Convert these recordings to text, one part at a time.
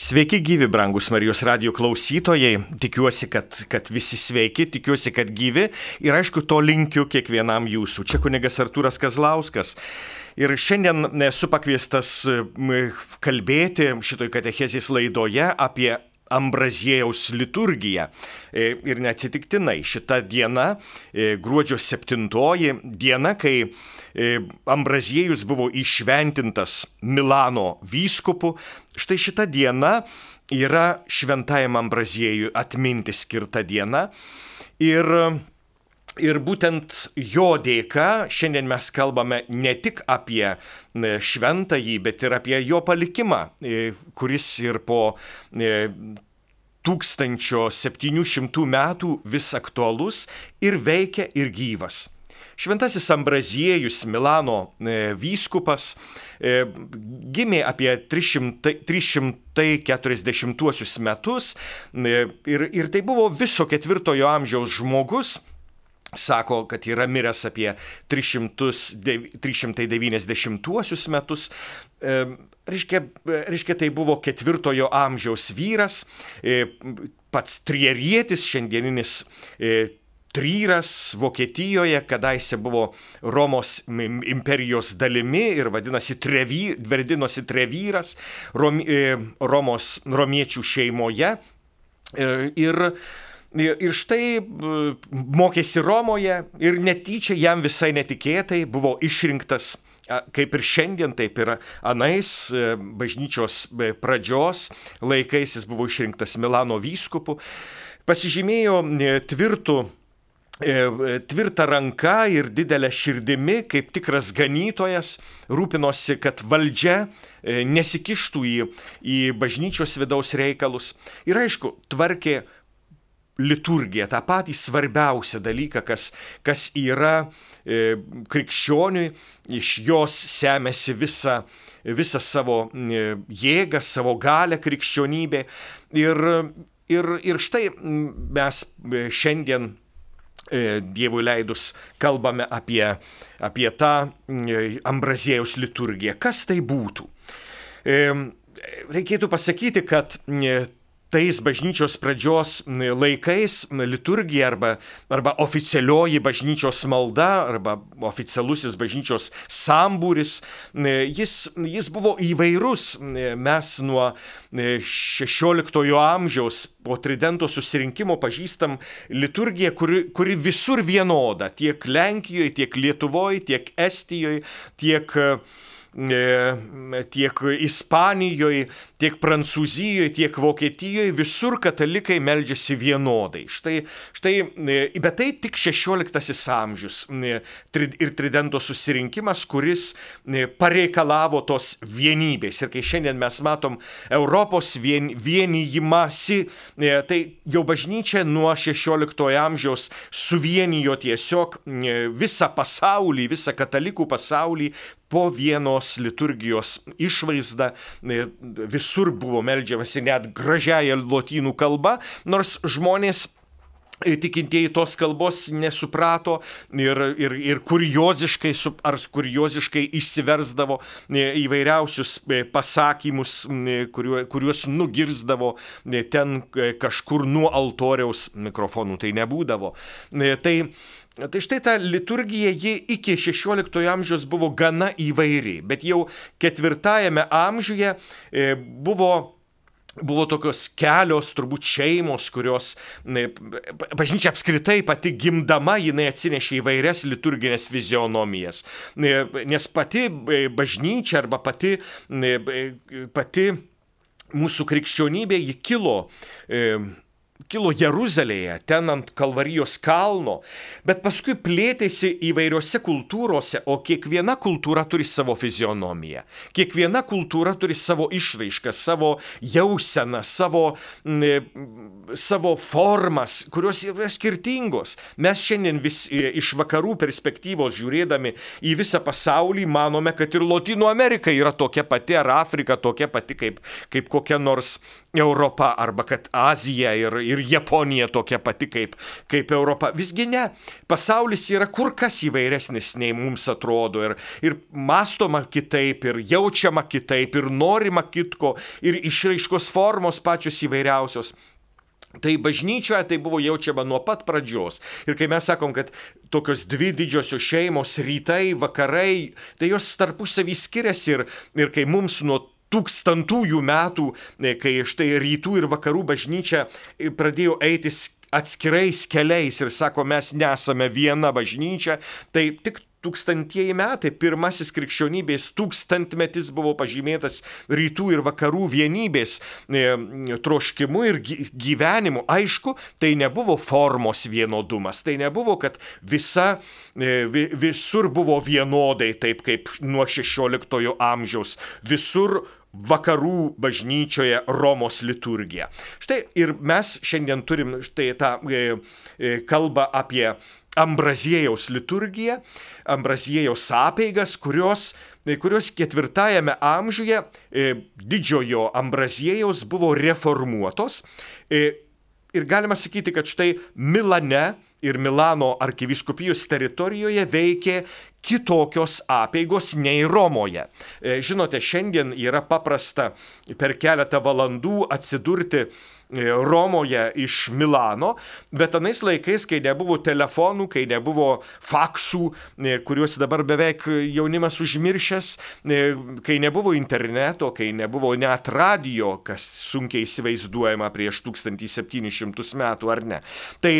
Sveiki gyvi, brangus Marijos radio klausytojai. Tikiuosi, kad, kad visi sveiki, tikiuosi, kad gyvi ir aišku, to linkiu kiekvienam jūsų. Čia kunigas Artūras Kazlauskas. Ir šiandien esu pakviestas kalbėti šitoj katechezės laidoje apie Ambraziejaus liturgiją. E, ir neatsitiktinai šita diena, e, gruodžio 7 diena, kai e, Ambraziejus buvo išventintas Milano vyskupu, štai šita diena yra šventajam Ambraziejui atminti skirta diena. Ir Ir būtent jo dėka šiandien mes kalbame ne tik apie šventąjį, bet ir apie jo palikimą, kuris ir po 1700 e, metų vis aktualus ir veikia ir gyvas. Šventasis Ambraziejus, Milano e, vyskupas, gimė apie 300, 340 metus ir, ir tai buvo viso ketvirtojo amžiaus žmogus, sako, kad yra miręs apie 300, 390 metus. E, reiškia, reiškia, tai buvo ketvirtojo amžiaus vyras, e, pats trierietis, šiandieninis e, Tryras Vokietijoje kadaise buvo Romos imperijos dalimi ir vadinasi trevy, vadinosi Trevyras Rom, Romos romiečių šeimoje. Ir, ir štai mokėsi Romoje ir netyčia jam visai netikėtai buvo išrinktas kaip ir šiandien, taip ir anais e, bažnyčios e, pradžios laikais jis buvo išrinktas Milano vyskupu, pasižymėjo e, tvirtų tvirtą ranką ir didelę širdimi, kaip tikras ganytojas, rūpinosi, kad valdžia nesikištų į, į bažnyčios vidaus reikalus. Ir aišku, tvarkė liturgiją, tą patį svarbiausią dalyką, kas, kas yra e, krikščioniui, iš jos semėsi visą, visą savo e, jėgą, savo galę krikščionybė. Ir, ir, ir štai mes e, šiandien e, Dievui leidus kalbame apie, apie tą e, Ambrazėjaus liturgiją. Kas tai būtų? Reikėtų pasakyti, kad tais bažnyčios pradžios laikais liturgija arba, arba oficialioji bažnyčios malda arba oficialusis bažnyčios sambūris, jis, jis buvo įvairus. Mes nuo 16 amžiaus po Tridento susirinkimo pažįstam liturgiją, kuri, kuri visur vienoda, tiek Lenkijoje, tiek Lietuvoje, tiek Estijoje, tiek E, tiek Ispanijoje, tiek Prancūzijoje, tiek Vokietijoje, visur katalikai meldžiasi vienodai. Štai, štai, e, bet tai tik 16 amžius e, ir Tridento susirinkimas, kuris pareikalavo tos vienybės. Ir kai šiandien mes matom Europos vien, vienijimąsi, tai jau bažnyčia nuo 16 amžiaus suvienijo tiesiog visą pasaulį, visą katalikų pasaulį po vienos liturgijos išvaizda e, visur buvo melžiamasi net gražiaja lotynų kalba, nors žmonės e, tikintieji tos kalbos nesuprato ir, ir, ir kurioziškai, ar kurioziškai išsiversdavo e, įvairiausius pasakymus, kuriuos nugirzdavo ten kažkur nuo altoriaus mikrofonų, tai nebūdavo. Tai Tai štai ta liturgija, ji iki 16 amžiaus buvo gana įvairi, bet jau ketvirtajame amžiuje e, buvo Buvo tokios kelios turbūt šeimos, kurios, bažnyčia apskritai pati gimdama, jinai atsinešė įvairias liturginės fizionomijas. Nes pati e, bažnyčia arba pati, pati mūsų krikščionybė, ji kilo e, kilo Jeruzalėje, ten ant Kalvarijos kalno, bet paskui plėtėsi įvairiose kultūrose, o kiekviena kultūra turi savo fizionomiją. Kiekviena kultūra turi savo išraišką, savo jauseną, savo, savo formas, kurios yra skirtingos. Mes šiandien vis iš vakarų perspektyvos žiūrėdami į visą pasaulį manome, kad ir Latino Amerika yra tokia pati, ar Afrika tokia pati kaip, kaip kokia nors Europa, arba kad Azija ir, ir Japonija tokia pati kaip, kaip Europa. Visgi ne, pasaulis yra kur kas įvairesnis nei mums atrodo ir, ir mastoma kitaip, ir jaučiama kitaip, ir norima kitko, ir išraiškos formos pačios įvairiausios. Tai bažnyčioje tai buvo jaučiama nuo pat pradžios. Ir kai mes sakom, kad tokios dvi didžiosios šeimos, rytai, vakarai, tai jos tarpusavį skiriasi ir, ir kai mums nuo tūkstantųjų metų, e, kai štai rytų ir vakarų bažnyčia e, pradėjo eiti atskirais keliais ir sako, mes nesame viena bažnyčia, tai tik tūkstantieji metai, pirmasis krikščionybės tūkstantmetis buvo pažymėtas rytų ir vakarų vienybės e, troškimu ir gyvenimu. Aišku, tai nebuvo formos vienodumas, tai nebuvo, kad visa, e, visur buvo vienodai, taip kaip nuo 16 amžiaus, visur vakarų bažnyčioje Romos liturgija. Štai ir mes šiandien turim štai tą e, e, kalbą apie Ambraziejaus liturgiją, Ambraziejaus apeigas, kurios, e, kurios ketvirtajame amžiuje e, didžiojo Ambraziejaus buvo reformuotos. E, ir galima sakyti, kad štai Milane ir Milano arkiviskupijos teritorijoje veikė kitokios apėgos nei Romoje. E, žinote, šiandien yra paprasta per keletą valandų atsidurti E, Romoje iš Milano, bet anais laikais, kai nebuvo telefonų, kai nebuvo faksų, e, kuriuos dabar beveik jaunimas užmiršęs, kai nebuvo interneto, kai nebuvo net radio, kas sunkiai įsivaizduojama prieš 1700 metų ar ne. Tai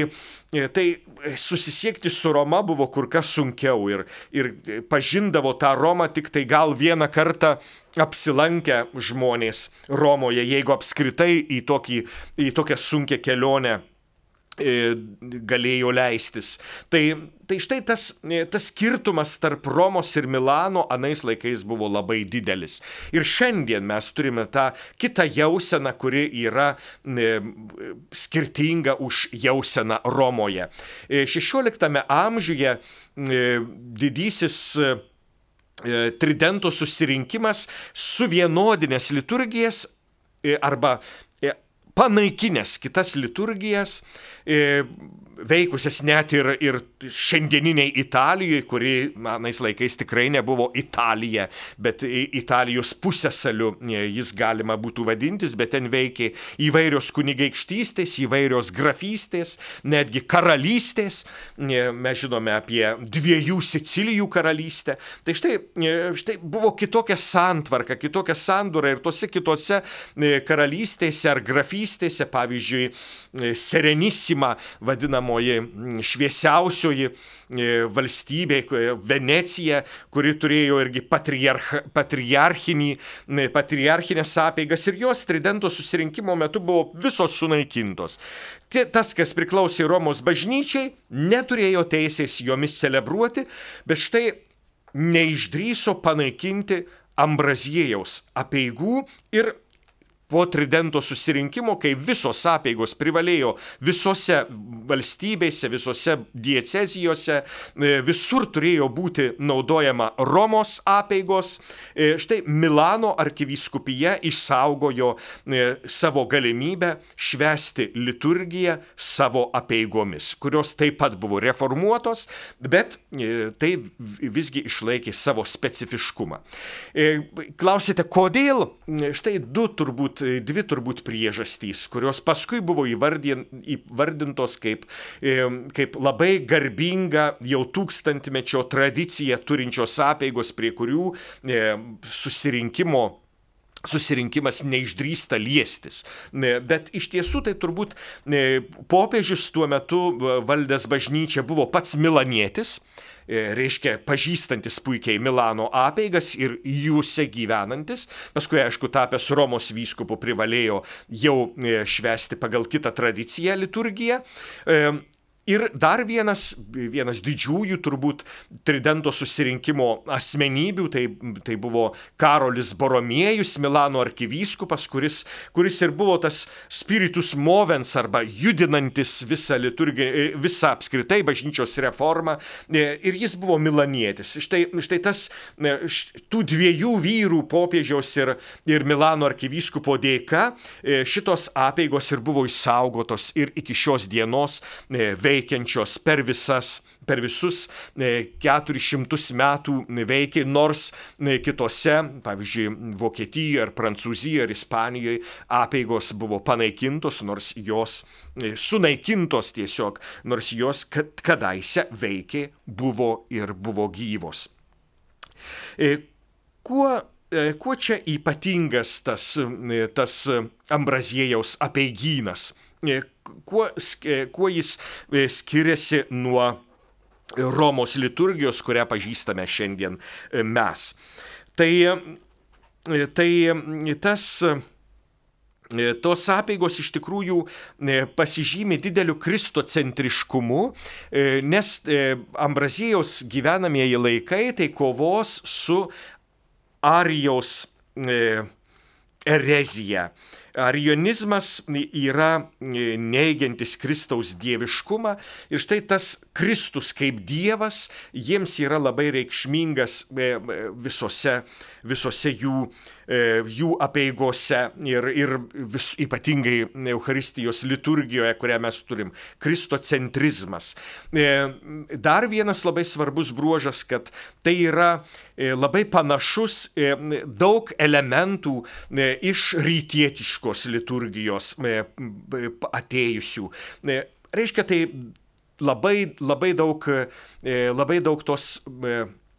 Tai susisiekti su Roma buvo kur kas sunkiau ir, ir pažindavo tą Romą tik tai gal vieną kartą apsilankę žmonės Romoje, jeigu apskritai į, tokį, į tokią sunkę kelionę galėjo leistis. Tai, tai štai tas, e, tas skirtumas tarp Romos ir Milano anais laikais buvo labai didelis. Ir šiandien mes turime tą kitą jauseną, kuri yra e, skirtinga už jauseną Romoje. 16 amžiuje didysis E, Tridento susirinkimas suvienodinės liturgijas e, arba e, panaikinęs kitas liturgijas, veikusias net ir, ir šiandieniniai Italijoje, kuri anais laikais tikrai nebuvo Italija, bet Italijos pusėsaliu e, jis galima būtų vadintis, bet ten veikė įvairios kunigaikštystės, įvairios grafystės, netgi karalystės. E, mes žinome apie dviejų Sicilijų karalystę. Tai štai, e, štai buvo kitokia santvarka, kitokia sandūra ir tose kitose karalystėse ar grafystėse, pavyzdžiui, Serenissima vadinamo vadinamoji mm, šviesiausioji e, valstybė, Venecija, kuri turėjo irgi patriarch, patriarchinį, patriarchinės apeigas ir jos tridento susirinkimo metu buvo visos sunaikintos. Tas, kas priklausė Romos bažnyčiai, neturėjo teisės jomis celebruoti, bet štai neišdryso panaikinti Ambraziejaus apieigų ir po Tridento susirinkimo, kai visos apėgos privalėjo visose valstybėse, visose diecezijose, e, visur turėjo būti naudojama Romos apėgos. E, štai Milano arkivyskupija išsaugojo e, savo galimybę švesti liturgiją savo apėgomis, kurios taip pat buvo reformuotos, bet tai visgi išlaikė savo specifiškumą. Klausite, kodėl? Štai du turbūt dvi turbūt priežastys, kurios paskui buvo įvardintos kaip, kaip labai garbinga jau tūkstantmečio tradiciją turinčios apėgos, prie kurių susirinkimo susirinkimas neišdrįsta liestis. Bet iš tiesų tai turbūt popiežius tuo metu valdęs bažnyčia buvo pats milanietis, E, reiškia pažįstantis puikiai Milano apeigas ir jūse gyvenantis, paskui aišku tapęs Romos vyskupu privalėjo jau e, švesti pagal kitą tradiciją liturgiją. E, Ir dar vienas, vienas didžiųjų turbūt Tridento susirinkimo asmenybių, tai, tai buvo Karolis Boromiejus, Milano arkivyskupas, kuris, kuris ir buvo tas spiritus movens arba judinantis visą liturgiją, visą apskritai bažnyčios reformą. Ir jis buvo milanietis. Štai, štai tas tų dviejų vyrų popiežiaus ir, ir Milano arkivyskupo dėka šitos apėgos ir buvo išsaugotos ir iki šios dienos veikia veikiančios per, visas, per visus 400 e, metų veikia, nors e, kitose, pavyzdžiui, Vokietijoje ar Prancūzijoje ar Ispanijoje apėgos buvo panaikintos, nors jos e, sunaikintos tiesiog, nors jos kadaise veikė, buvo ir buvo gyvos. Kuo kuo čia ypatingas tas, tas Ambraziejaus apeigynas? Kuo, kuo jis e, skiriasi nuo Romos liturgijos, kurią pažįstame šiandien e, mes. Tai, e, tai tas Tos apėgos iš tikrųjų pasižymi dideliu kristocentriškumu, nes Ambrazijos gyvenamieji laikai tai kovos su Arijos erezija. Arionizmas yra e, neigiantis Kristaus dieviškumą? Ir štai tas Kristus kaip Dievas jiems yra labai reikšmingas e, e, visose, visose jų, jų apieigose ir, ir vis, ypatingai Euharistijos liturgijoje, kurią mes turim. Kristocentrizmas. Dar vienas labai svarbus bruožas, kad tai yra labai panašus daug elementų iš rytietiškos liturgijos atėjusių. Reiškia, tai labai, labai, daug, labai daug tos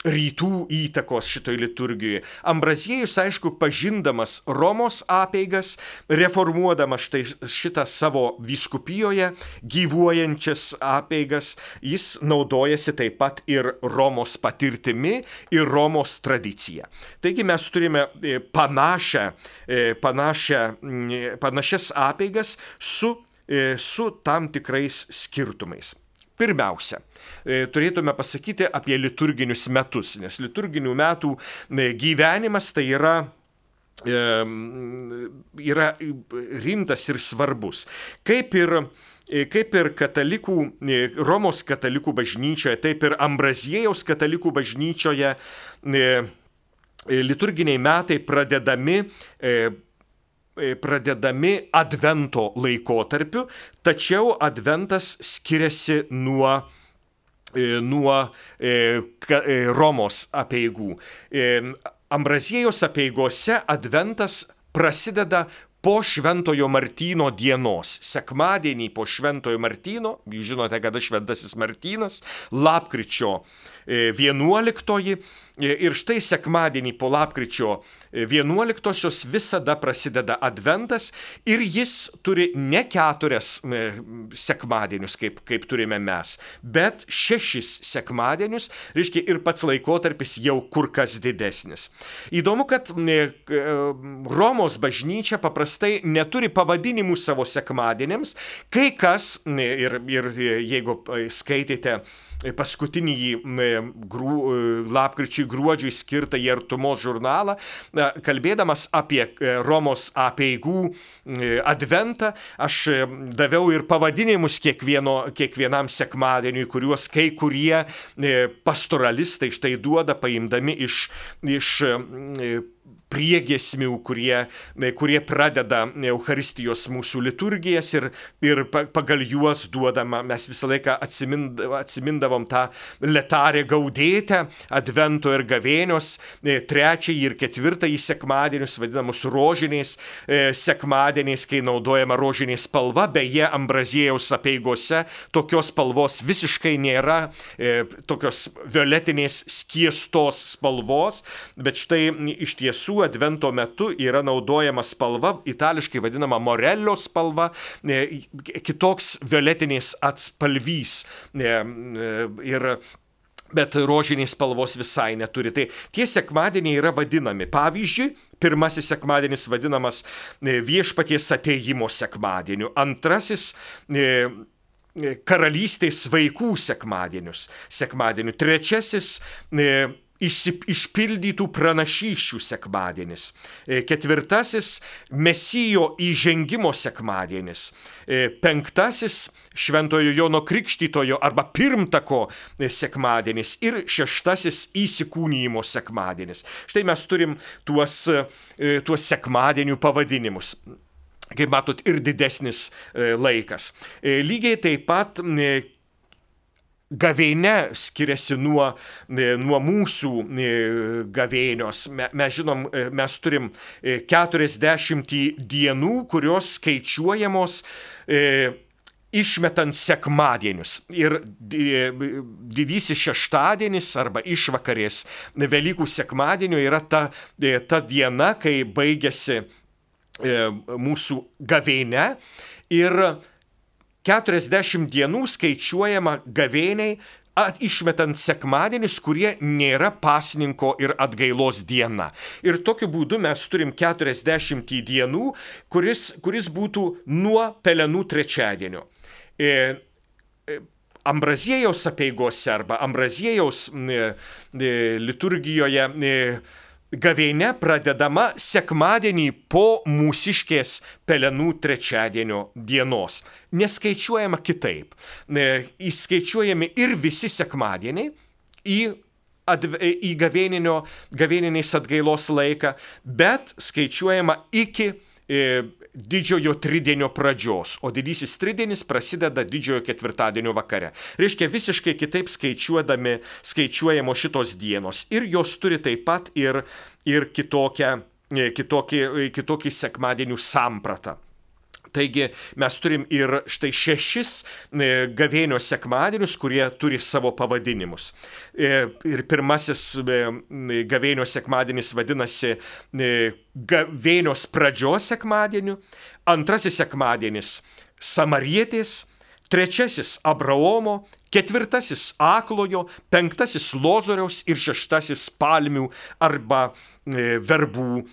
rytų įtakos šitoj liturgijoje. Ambraziejus, aišku, pažindamas Romos apeigas, reformuodamas štai šitą savo viskupijoje gyvuojančias apeigas, jis naudojasi taip pat ir Romos patirtimi, ir Romos tradicija. Taigi mes turime e, panašią, e, panašią, panašias apeigas su, e, su tam tikrais skirtumais. Pirmiausia, e, turėtume pasakyti apie liturginius metus, nes liturginių metų e, gyvenimas tai yra e, yra rimtas ir svarbus. Kaip ir, kaip ir katalikų, Romos katalikų bažnyčioje, taip ir Ambraziejaus katalikų bažnyčioje liturginiai metai pradedami pradedami advento laikotarpiu, tačiau adventas skiriasi nuo e, nuo e, Romos apieigų. Ambraziejos apieigose adventas prasideda po Šventojo Martyno dienos, sekmadienį po Šventojo Martyno, jūs žinote, kada Šventasis Martynas, lapkričio 11 Ir štai sekmadienį po lapkričio 11-osios visada prasideda adventas ir jis turi ne keturias sekmadienius, kaip, kaip turime mes, bet šešis sekmadienius, reiškia ir pats laikotarpis jau kur kas didesnis. Įdomu, kad Romos bažnyčia paprastai neturi pavadinimų savo sekmadienėms, kai kas, ir, ir jeigu skaitėte paskutinį grų, lapkričiui gruodžiui skirtą į artumos žurnalą, kalbėdamas apie e, Romos apieigų e, adventą, aš e, daviau ir pavadinimus kiekvieno, kiekvienam sekmadieniui, kuriuos kai kurie pastoralistai štai duoda paimdami iš, iš priegesmių, kurie, kurie pradeda Euharistijos mūsų liturgijas ir, ir pagal juos duodama, mes visą laiką atsimindavom, tą letarę gaudėtę, advento ir gavėnios, e, trečiąjį ir ketvirtąjį sekmadienius, vadinamus rožiniais e, sekmadieniais, kai naudojama rožinė spalva, beje, Ambraziejaus apieigose tokios spalvos visiškai nėra, e, tokios violetinės skiestos spalvos, bet štai iš tiesų advento metu yra naudojama spalva, itališkai vadinama morelio spalva, e, kitoks violetinės atspalvys. E, e, ir bet rožinės spalvos visai neturi. Tai tie sekmadieniai yra vadinami. Pavyzdžiui, pirmasis sekmadienis vadinamas viešpaties ateimo sekmadieniu, antrasis karalystės vaikų sekmadienius. Sekmadienių. Trečiasis išpildytų pranašyščių sekmadienis. E, ketvirtasis - mesijo įžengimo sekmadienis. E, penktasis - Šventojo Jono Krikštytojo arba pirmtako e, sekmadienis. Ir šeštasis - įsikūnyjimo sekmadienis. Štai mes turim tuos, tuos sekmadienių pavadinimus kaip matot, ir didesnis laikas. Lygiai taip pat gavėne skiriasi nuo, e, nuo mūsų e, gavėnios. Mes žinom, e, mes turim 40 dienų, kurios skaičiuojamos išmetant sekmadienius. Ir didysis šeštadienis arba išvakarės Velykų sekmadienio yra ta, ta diena, kai baigėsi mūsų gavėne. Ir 40 dienų skaičiuojama gavėniai, išmetant sekmadienius, kurie nėra pasninko ir atgailos diena. Ir tokiu būdu mes turim 40 dienų, kuris, kuris būtų nuo pelenų trečiadienio. E, e, Ambraziejaus apieigose arba Ambraziejaus e, e, liturgijoje e, gavėne pradedama sekmadienį po mūsiškės pelenų trečiadienio dienos. Neskaičiuojama kitaip. E, įskaičiuojami ir visi sekmadieniai į atve, į gavėninės atgailos laiką, bet skaičiuojama iki e, didžiojo tridienio pradžios, o didysis tridienis prasideda didžiojo ketvirtadienio vakare. Reiškia visiškai kitaip skaičiuodami, skaičiuojamo šitos dienos. Ir jos turi taip pat ir, ir kitokią, kitokį, kitokį sekmadienių sampratą. Taigi mes turim ir štai šešis e, gavėnio sekmadienius, kurie turi savo pavadinimus. E, ir pirmasis e, gavėnio sekmadienis vadinasi gavėnios pradžios sekmadieniu, antrasis sekmadienis Samarietės, trečiasis Abraomo, ketvirtasis Aklojo, penktasis Lozoriaus ir šeštasis Palmių arba verbų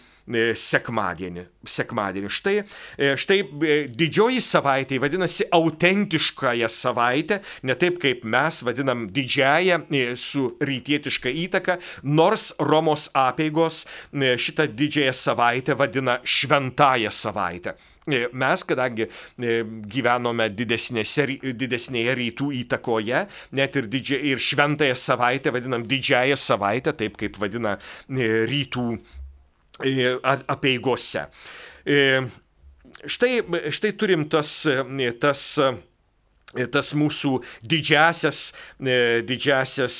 sekmadienį. sekmadienį. Štai, e, štai e, didžioji savaitė vadinasi autentiškąją savaitę, ne taip kaip mes vadinam didžiąją su rytietiška įtaka, nors Romos apėgos šitą didžiąją savaitę vadina šventąją savaitę. Mes, kadangi gyvenome didesnėje rytų įtakoje, net ir, didžia, ir šventąją savaitę vadinam didžiąją savaitę, taip kaip vadina rytų apieigose. Štai, štai turim tas, tas tas mūsų didžiasias, didžiasias,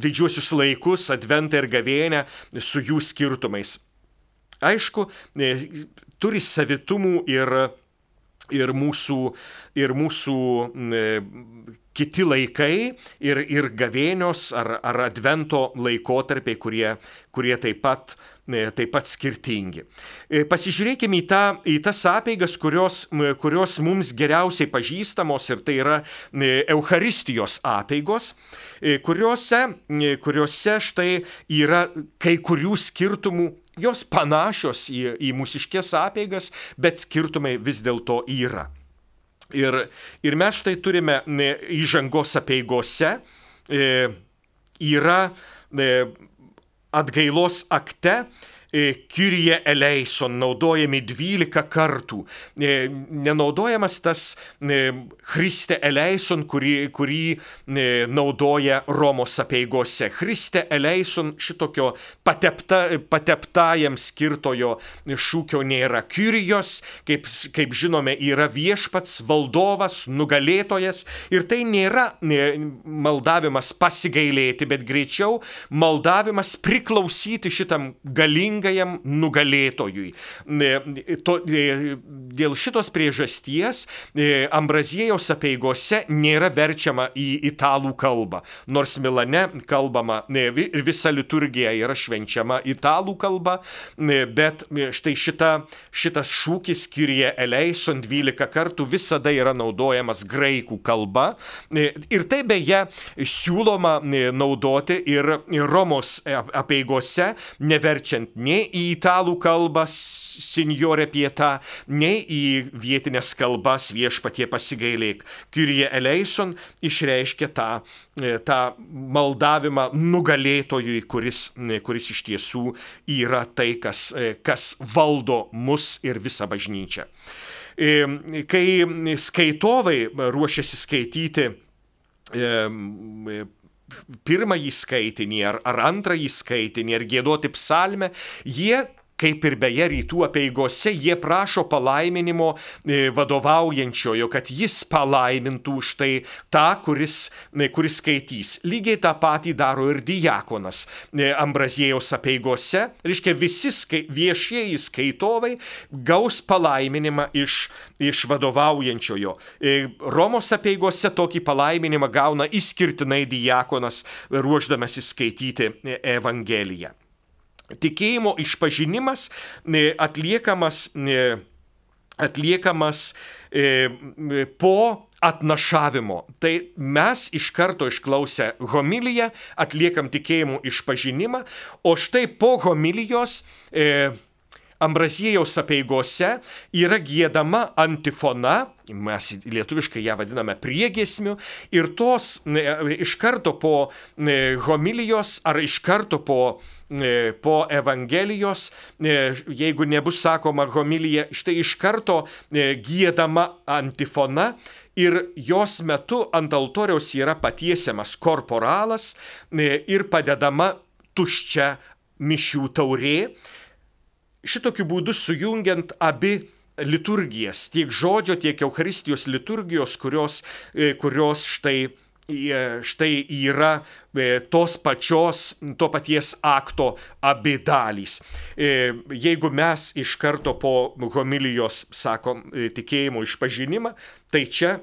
didžiuosius laikus, adventą ir gavėnę su jų skirtumais. Aišku, turi savitumų ir, ir mūsų, ir mūsų kiti laikai ir, ir gavėnios ar, ar advento laikotarpiai, kurie, kurie taip pat E, taip pat skirtingi. E, pasižiūrėkime į, tą, į tas apeigas, kurios, kurios mums geriausiai pažįstamos ir tai yra e, Eucharistijos apeigos, kuriuose, kuriuose štai yra kai kurių skirtumų jos panašios į, į mūsiškės apeigas, bet skirtumai vis dėlto yra. Ir, ir mes štai turime įžangos apieigose, e, yra e, atgailos akte Kyrie eleison naudojami 12 kartų. E, nenaudojamas tas Christe eleison, kurį, kurį naudoja Romos apieigose. Christe eleison šitokio patepta, pateptajam skirtojo šūkio nėra. Kyrijos, kaip, kaip žinome, yra viešpats, valdovas, nugalėtojas ir tai nėra maldavimas pasigailėti, bet greičiau maldavimas priklausyti šitam galingam galingajam nugalėtojui. Dėl šitos priežasties Ambraziejaus apieigose nėra verčiama į italų kalbą, nors Milane kalbama ir visa liturgija yra švenčiama italų kalba, bet štai šita, šitas šūkis skiria eleison 12 kartų visada yra naudojamas graikų kalba ir tai beje siūloma naudoti ir Romos apieigose, neverčiant nei į italų kalbą, signore pieta, nei į vietinės kalbas viešpatie pasigailėk. Kyrie eleison išreiškia tą, tą maldavimą nugalėtojui, kuris, kuris iš tiesų yra tai, kas, kas valdo mus ir visą bažnyčią. Kai skaitovai ruošiasi skaityti pirmąjį skaitinį ar, ar antrąjį skaitinį ar gėduoti psalmę, jie kaip ir beje rytų apieigose, jie prašo palaiminimo e, vadovaujančiojo, kad jis palaimintų štai tą, kuris, e, kuris skaitys. Lygiai tą patį daro ir diakonas e, Ambrazėjaus apieigose. Reiškia, visi skai, viešieji skaitovai gaus palaiminimą iš, iš vadovaujančiojo. Romos apieigose tokį palaiminimą gauna išskirtinai diakonas, ruoždamasis skaityti Evangeliją tikėjimo išpažinimas e, atliekamas, e, atliekamas e, po atnašavimo. Tai mes iš karto išklausę homiliją atliekam tikėjimo išpažinimą, o štai po homilijos e, Ambraziejaus apieigose yra gėdama antifona, mes lietuviškai ją vadiname priegesmiu, ir tos iš karto po homilijos ar iš karto po E, po Evangelijos, e, jeigu nebus sakoma homilija, štai iš karto e, gėdama antifona ir jos metu ant altoriaus yra patiesiamas korporalas ir padedama tuščia mišių taurė. Šitokiu būdu sujungiant abi liturgijas, tiek žodžio, tiek Euharistijos liturgijos, kurios, kurios štai štai yra e, tos pačios, to paties akto abi dalys. E, jeigu mes iš karto po homilijos sakom e, tikėjimo išpažinimą, tai čia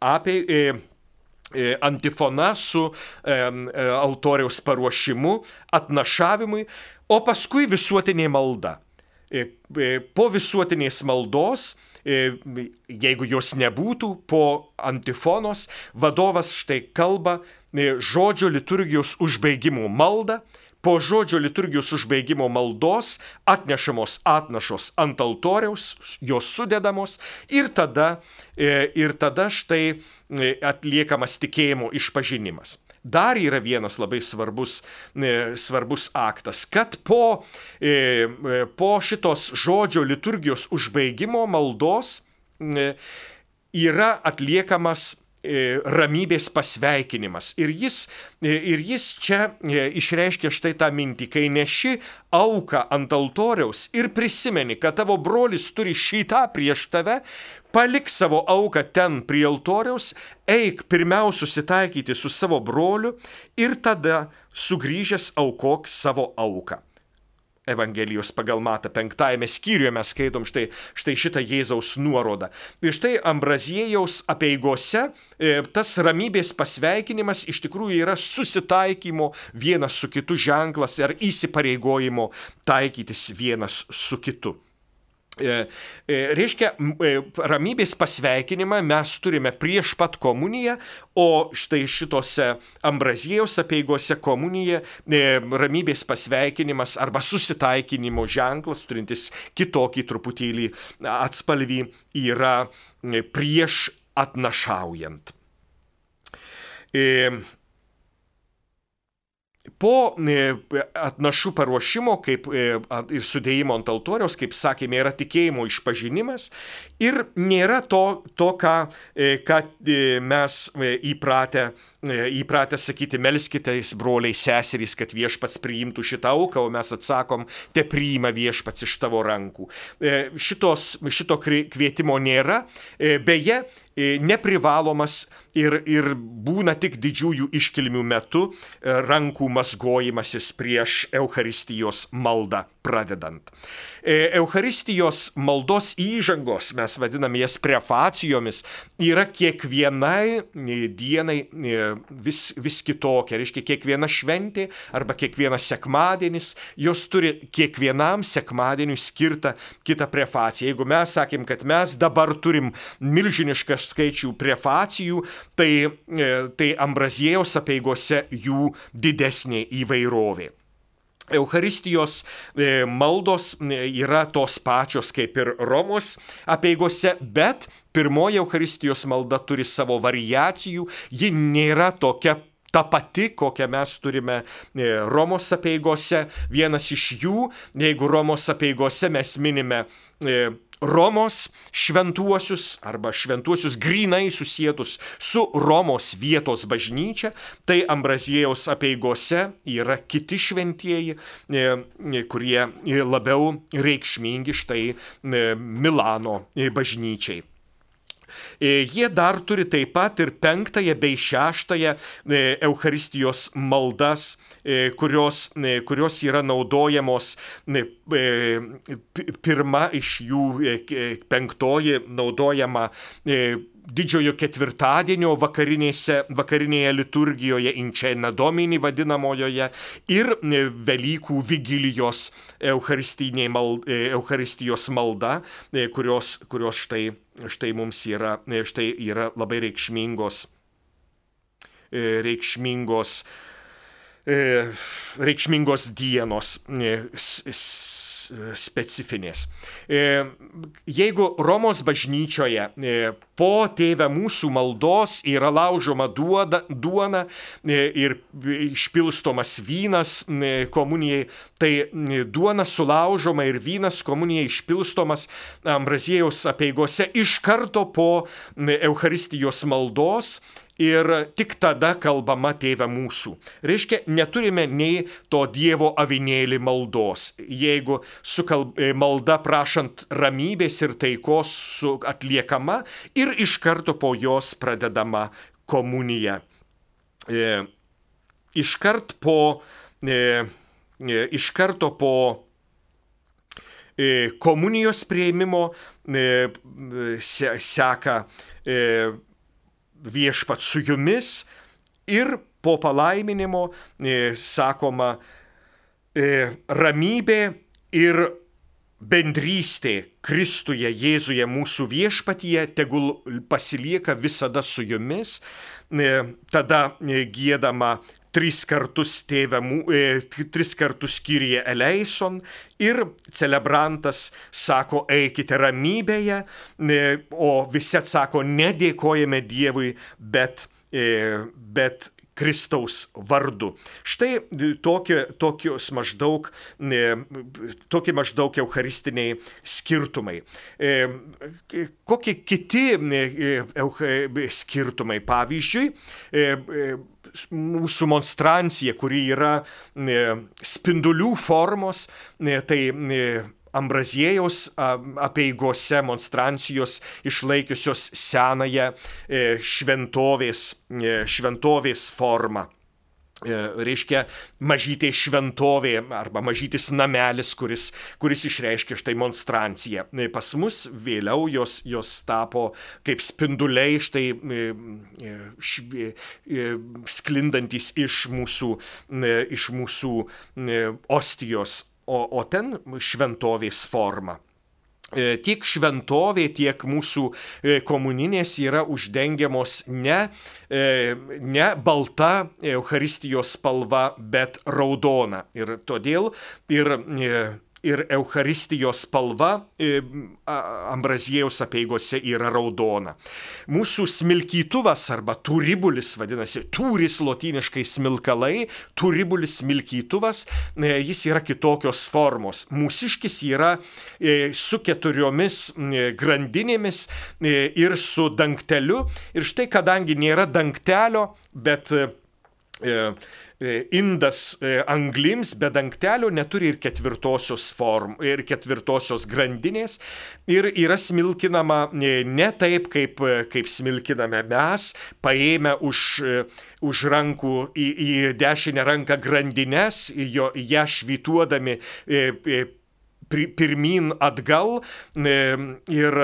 apie antifona su autoriaus paruošimu, atnašavimui, o paskui visuotinė malda. Po visuotinės maldos E, jeigu jos nebūtų, po antifonos vadovas štai kalba e, žodžio liturgijos užbaigimų maldą, po žodžio liturgijos užbaigimo maldos atnešamos atnašos ant altoriaus, jos sudedamos ir tada, e, ir tada štai atliekamas tikėjimo išpažinimas dar yra vienas labai svarbus, e, svarbus aktas, kad po, e, e, po šitos žodžio liturgijos užbaigimo maldos yra atliekamas ramybės pasveikinimas. Ir jis, e, ir jis čia e, išreiškia štai tą mintį, kai neši auką ant altoriaus ir prisimeni, kad tavo brolis turi šitą prieš tave, palik savo auką ten prie altoriaus, eik pirmiausia susitaikyti su savo broliu ir tada sugrįžęs aukok savo auką. Evangelijos pagal Mata penktajame skyriuje mes skaitom štai, štai šitą Jėzaus nuorodą. Ir štai Ambraziejaus apieigose e, tas ramybės pasveikinimas iš tikrųjų yra susitaikymo vienas su kitu ženklas ar įsipareigojimo taikytis vienas su kitu. E, e, reiškia, e, ramybės pasveikinimą mes turime prieš pat komuniją, o štai šitose Ambrazijos apieigose komunija, ramybės pasveikinimas arba susitaikinimo ženklas, turintis kitokį truputėlį atspalvį, yra prieš atnašaujant. Po e, atnašų paruošimo kaip, e, ir sudėjimo ant altoriaus, kaip sakėme, yra tikėjimo išpažinimas ir nėra to, to ką, e, ką mes įpratę, įpratę sakyti, melskitės broliai seserys, kad viešpats priimtų šitą auką, o mes atsakom, te priima viešpats iš tavo rankų. Šitos, šito kvietimo nėra. Beje, neprivalomas ir, ir būna tik didžiųjų iškilmių metu rankų mazgojimasis prieš Euharistijos maldą pradedant. E, Euharistijos maldos įžangos, mes vadiname jas prefacijomis, yra kiekvienai e, dienai e, vis, vis kitokia. Reiškia, kiekviena šventė arba kiekvienas sekmadienis, jos turi kiekvienam sekmadieniui skirtą kitą prefaciją. Jeigu mes sakėm, kad mes dabar turim milžinišką skaičių prefacijų, tai, tai Ambraziejaus apieigose jų didesnė įvairovė. Eucharistijos maldos yra tos pačios kaip ir Romos apieigose, bet pirmoji Eucharistijos malda turi savo variacijų, ji nėra tokia ta pati, kokią mes turime Romos apieigose. Vienas iš jų, jeigu Romos apieigose mes minime Romos šventuosius arba šventuosius grinai susijęs su Romos vietos bažnyčia, tai Ambraziejaus apieigose yra kiti šventieji, e, e, kurie labiau reikšmingi štai e, Milano bažnyčiai. E, jie dar turi taip pat ir penktąją bei šeštąją e, Eucharistijos maldas, e, kurios, kurios yra naudojamos. Pirma iš jų, penktoji naudojama didžiojo ketvirtadienio vakarinėje liturgijoje, Inčena Domini vadinamojoje ir Velykų vigilijos Eucharistijos malda, kurios, kurios štai štai mums yra, štai yra labai reikšmingos, e, reikšmingos, e, reikšmingos dienos e, specifinės. Jeigu Romos bažnyčioje po tėvę mūsų maldos yra laužoma duoda, duona ir išpilstomas vynas komunijai, tai duona sulaužoma ir vynas komunijai išpilstomas Ambraziejaus apieigose iš karto po Eucharistijos maldos ir tik tada kalbama tėve mūsų. Reiškia, neturime nei to Dievo avinėlį maldos. Jeigu su kalb, e, malda prašant ramybės ir taikos atliekama ir iš karto po jos pradedama komunija. E, iškart po, e, e, iš karto po e, komunijos prieimimo e, se, seka e, viešpat su jumis ir po palaiminimo e, sakoma e, ramybė ir bendrystė Kristuje, Jėzuje, mūsų viešpatyje, tegul pasilieka visada su jumis. E, tada e, gėdama tris kartus tėvę, e, tris kartus skyrie eleison ir celebrantas sako, eikite ramybėje, o visi atsako, nedėkojame Dievui, bet, bet Kristaus vardu. Štai tokie, tokios maždaug, tokie maždaug eucharistiniai skirtumai. Kokie kiti skirtumai? Pavyzdžiui, mūsų monstrancija, kuri yra spindulių formos, tai Ambraziejaus apieigose monstrancijos išlaikiusios senąją šventovės, šventovės formą. E, reiškia mažytė šventovė arba mažytis namelis, kuris, kuris išreiškia štai monstranciją. E, pas mus vėliau jos, jos tapo kaip spinduliai štai e, švie, sklindantis iš mūsų, iš mūsų ostijos, o, o ten šventovės forma. E, tiek šventovė, tiek mūsų e, komuninės yra uždengiamos ne, e, ne balta Euharistijos spalva, bet raudona. Ir todėl ir ir Euharistijos spalva Ambraziejaus apieigose yra raudona. Mūsų smilkytuvas arba turibulis vadinasi, turis lotiniškai smilkalai, turibulis smilkytuvas, e, jis yra kitokios formos. Mūsiškis yra e, su keturiomis e, grandinėmis ir su dangteliu. Ir štai kadangi nėra dangtelio, bet indas e, anglims be dangtelio neturi ir ketvirtosios form, ir ketvirtosios grandinės. Ir yra smilkinama e, ne taip, kaip, kaip smilkiname mes, paėmę už, už rankų į, į dešinę ranką grandinės, jo, ją švytuodami pirmin atgal. Ir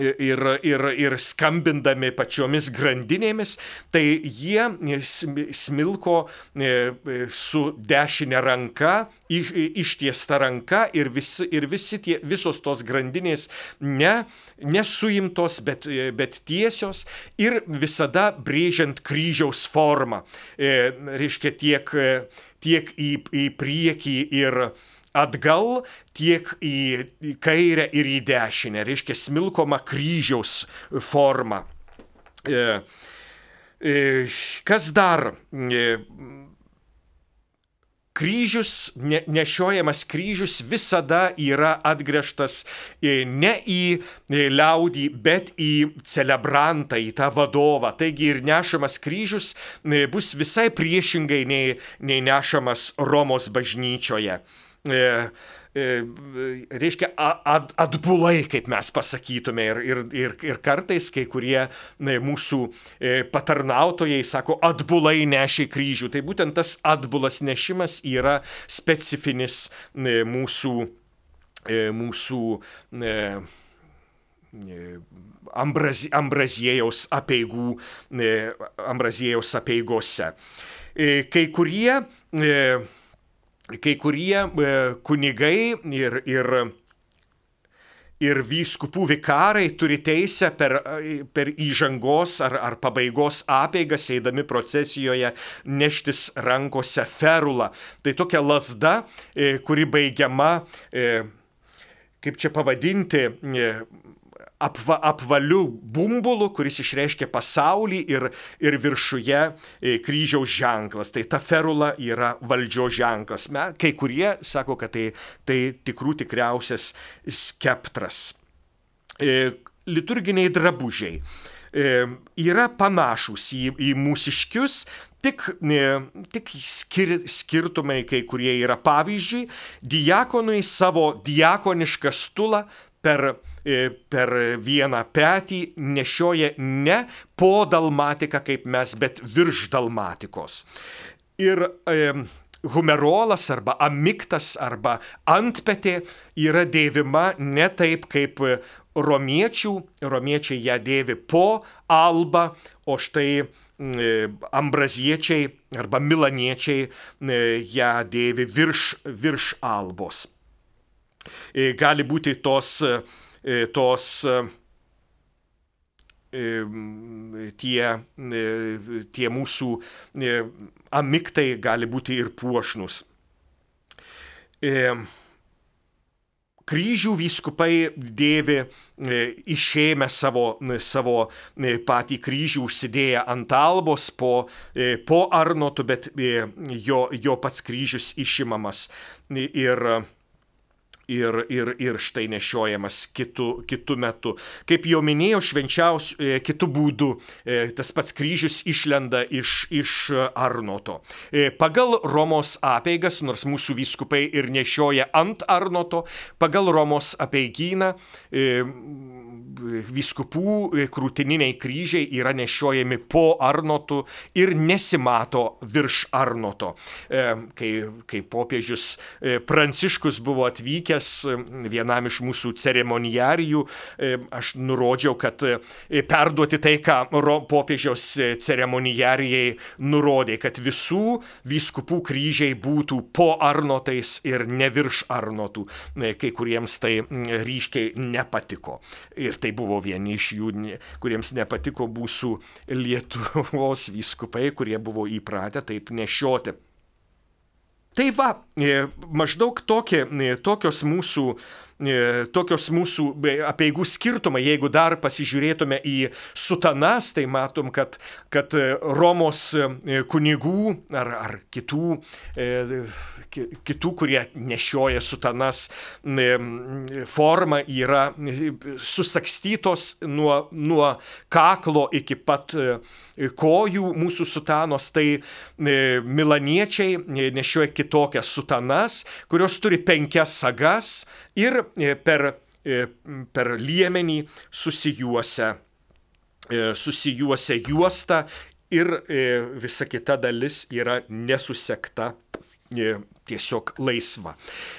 ir, ir, ir skambindami pačiomis grandinėmis, tai jie smilko e, e, su dešinė ranka, ištiesta ranka ir, visi, ir visi tie, visos tos grandinės ne, nesuimtos, bet, e, bet tiesios ir visada brėžiant kryžiaus formą. Reiškia tiek, tiek į, į priekį ir atgal tiek į kairę ir į dešinę, reiškia smilkoma kryžiaus forma. E, e, kas dar? E, kryžius, ne, nešiojamas kryžius visada yra atgręžtas ne į liaudį, bet į celebrantą, į tą vadovą. Taigi ir nešamas kryžius bus visai priešingai nei, nei nešamas Romos bažnyčioje. E, e, reiškia atbulai, kaip mes pasakytume. Ir, ir, ir, ir kartais kai kurie mūsų e, patarnautojai sako, atbulai nešė kryžių. Tai būtent tas atbulas nešimas yra specifinis mūsų, mūsų ambrazi, ambraziejaus apieigų, ambraziejaus apieigose. Kai kurie kai kurie e, kunigai ir, ir, ir vyskupų vikarai turi teisę per, per įžangos ar, ar pabaigos apeigas, eidami procesijoje, neštis rankose ferulą. Tai tokia lasda, e, kuri baigiama, e, kaip čia pavadinti, apva, apvaliu bumbulu, kuris išreiškia pasaulį ir, ir viršuje e, kryžiaus ženklas. Tai ta ferula yra valdžios ženklas. Me, kai kurie sako, kad tai, tai tikrų tikriausias skeptras. E, liturginiai drabužiai e, yra panašus į, į mūsiškius, Tik, tik skir, skirtumai kai kurie yra. Pavyzdžiui, diakonui savo diakonišką stulą per per vieną petį nešioja ne po dalmatiką kaip mes, bet virš dalmatikos. Ir e, humerolas arba amiktas arba antpetė yra dėvima ne taip kaip romiečių, romiečiai ją dėvi po alba, o štai e, ambraziečiai arba milaniečiai e, ją dėvi virš, virš albos. Gali būti tos E, tos e, e, tie, tie mūsų amiktai gali būti ir puošnus. Kryžių vyskupai dėvi išėmę savo, savo patį kryžių užsidėję ant albos po, po arnotų, bet jo, jo pats kryžius išimamas. Ir ir, ir, ir štai nešiojamas kitų, kitų metų. Kaip jau minėjau, švenčiausių e, kitų būdų e, tas pats kryžius išlenda iš, iš Arnoto. E, pagal Romos apeigas, nors mūsų vyskupai ir nešioja ant Arnoto, pagal Romos apeigyną vyskupų krūtininiai kryžiai yra nešiojami po Arnotu ir nesimato virš Arnoto. Kai, kai popiežius Pranciškus buvo atvykęs, e, vienam iš mūsų ceremonijarijų, e, aš nurodžiau, kad e, perduoti tai, ką popiežiaus ceremonijarijai nurodė, kad visų vyskupų kryžiai būtų po arnotais ir ne virš arnotų. Kai kuriems tai ryškiai nepatiko. Ir tai buvo vieni iš jų, kuriems nepatiko mūsų Lietuvos vyskupai, kurie buvo įpratę taip nešioti. Tai va, e, maždaug tokie, e, tokios mūsų tokios mūsų apieigų skirtumai. Jeigu dar pasižiūrėtume į sutanas, tai matom, kad, kad e, Romos e, kunigų ar, ar kitų, kitų, kurie nešioja sutanas, forma yra susakstytos nuo, nuo kaklo iki pat kojų mūsų sutanos, tai milaniečiai nešioja kitokias sutanas, kurios turi penkias sagas ir E, per, e, per liemenį susijuosia, e, susijuosia juosta ir visa kita dalis yra nesusekta tiesiog laisva.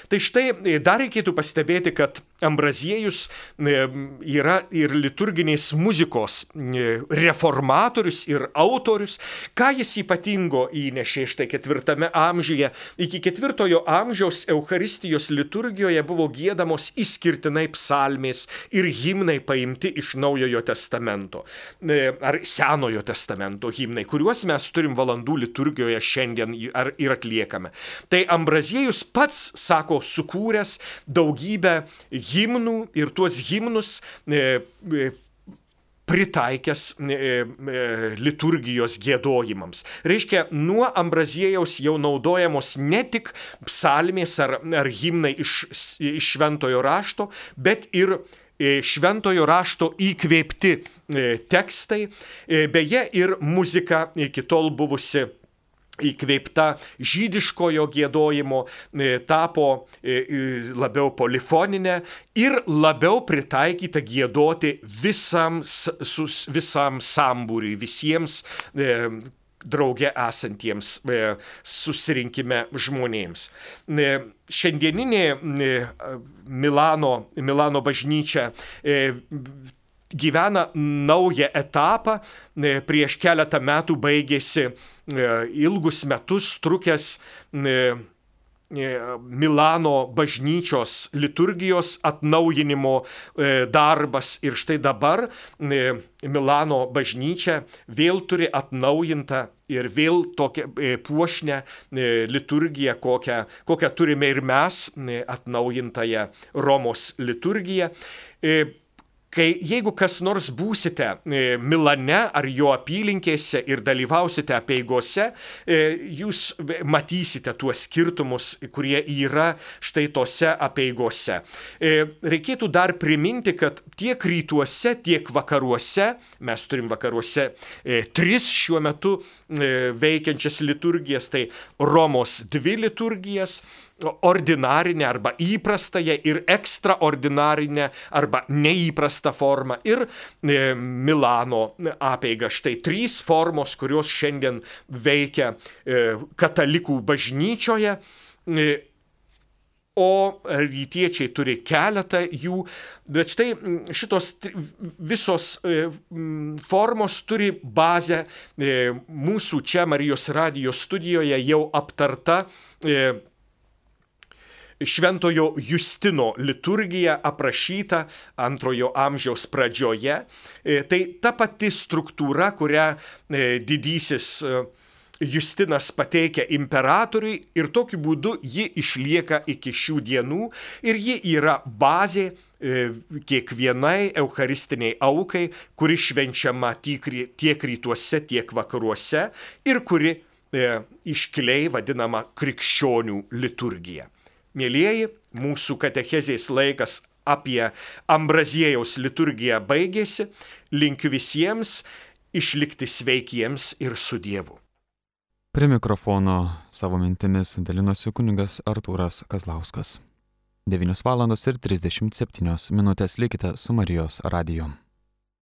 Tai štai dar reikėtų pastebėti, kad Ambraziejus yra ir liturginės muzikos reformatorius ir autorius. Ką jis ypatingo įnešė štai ketvirtame amžiuje? Iki ketvirtojo amžiaus Euharistijos liturgijoje buvo gėdamos išskirtinai psalmės ir himnai paimti iš Naujojo testamento ar Senojo testamento himnai, kuriuos mes turim valandų liturgijoje šiandien ir atliekame. Tai Ambraziejus pats, sako, sukūręs daugybę himnų ir tuos himnus e, e, pritaikęs e, e, liturgijos gėdojimams. Reiškia, nuo Ambraziejaus jau naudojamos ne tik psalmės ar, ar himnai iš, iš šventojo rašto, bet ir e, šventojo rašto įkvėpti tekstai, beje ir muzika iki tol buvusi įkveipta žydiškojo gėdojimo, e, tapo e, labiau polifoninė ir labiau pritaikyta gėdoti visam, visam sambūriui, visiems e, drauge esantiems susirinkime žmonėms. Šiandieninė Milano, Milano bažnyčia gyvena naują etapą. E, prieš keletą metų baigėsi e, ilgus metus trukęs e, Milano bažnyčios liturgijos atnaujinimo darbas ir štai dabar Milano bažnyčia vėl turi atnaujintą ir vėl tokią puošnę liturgiją, kokią, kokią turime ir mes, atnaujintąją Romos liturgiją kai jeigu kas nors būsite e, Milane ar jo apylinkėse ir dalyvausite apieigose, e, jūs matysite tuos skirtumus, kurie yra štai tose apieigose. E, reikėtų dar priminti, kad tiek rytuose, tiek vakaruose, mes turim vakaruose tris šiuo metu veikiančias liturgijas, tai Romos dvi liturgijas, ordinarinę arba įprastąją ir ekstraordinarinę arba neįprastą formą ir e, Milano apeiga. Štai trys formos, kurios šiandien veikia e, katalikų bažnyčioje. E, o rytiečiai turi keletą jų, bet štai šitos visos formos turi bazę mūsų čia Marijos radijos studijoje jau aptarta Šventojo Justino liturgija aprašyta antrojo amžiaus pradžioje. E, tai ta pati struktūra, kurią e, didysis e, Justinas pateikia imperatoriui ir tokiu būdu ji išlieka iki šių dienų ir ji yra bazė kiekvienai eucharistiniai aukai, kuri švenčiama tiek rytuose, tiek vakaruose ir kuri iškiliai vadinama krikščionių liturgija. Mėlyjeji, mūsų katechezės laikas apie Ambraziejaus liturgiją baigėsi. Linkiu visiems išlikti sveikiems ir su Dievu. Prie mikrofono savo mintimis dalinosi kuningas Artūras Kazlauskas. 9 val. ir 37 minutės likite su Marijos radiju.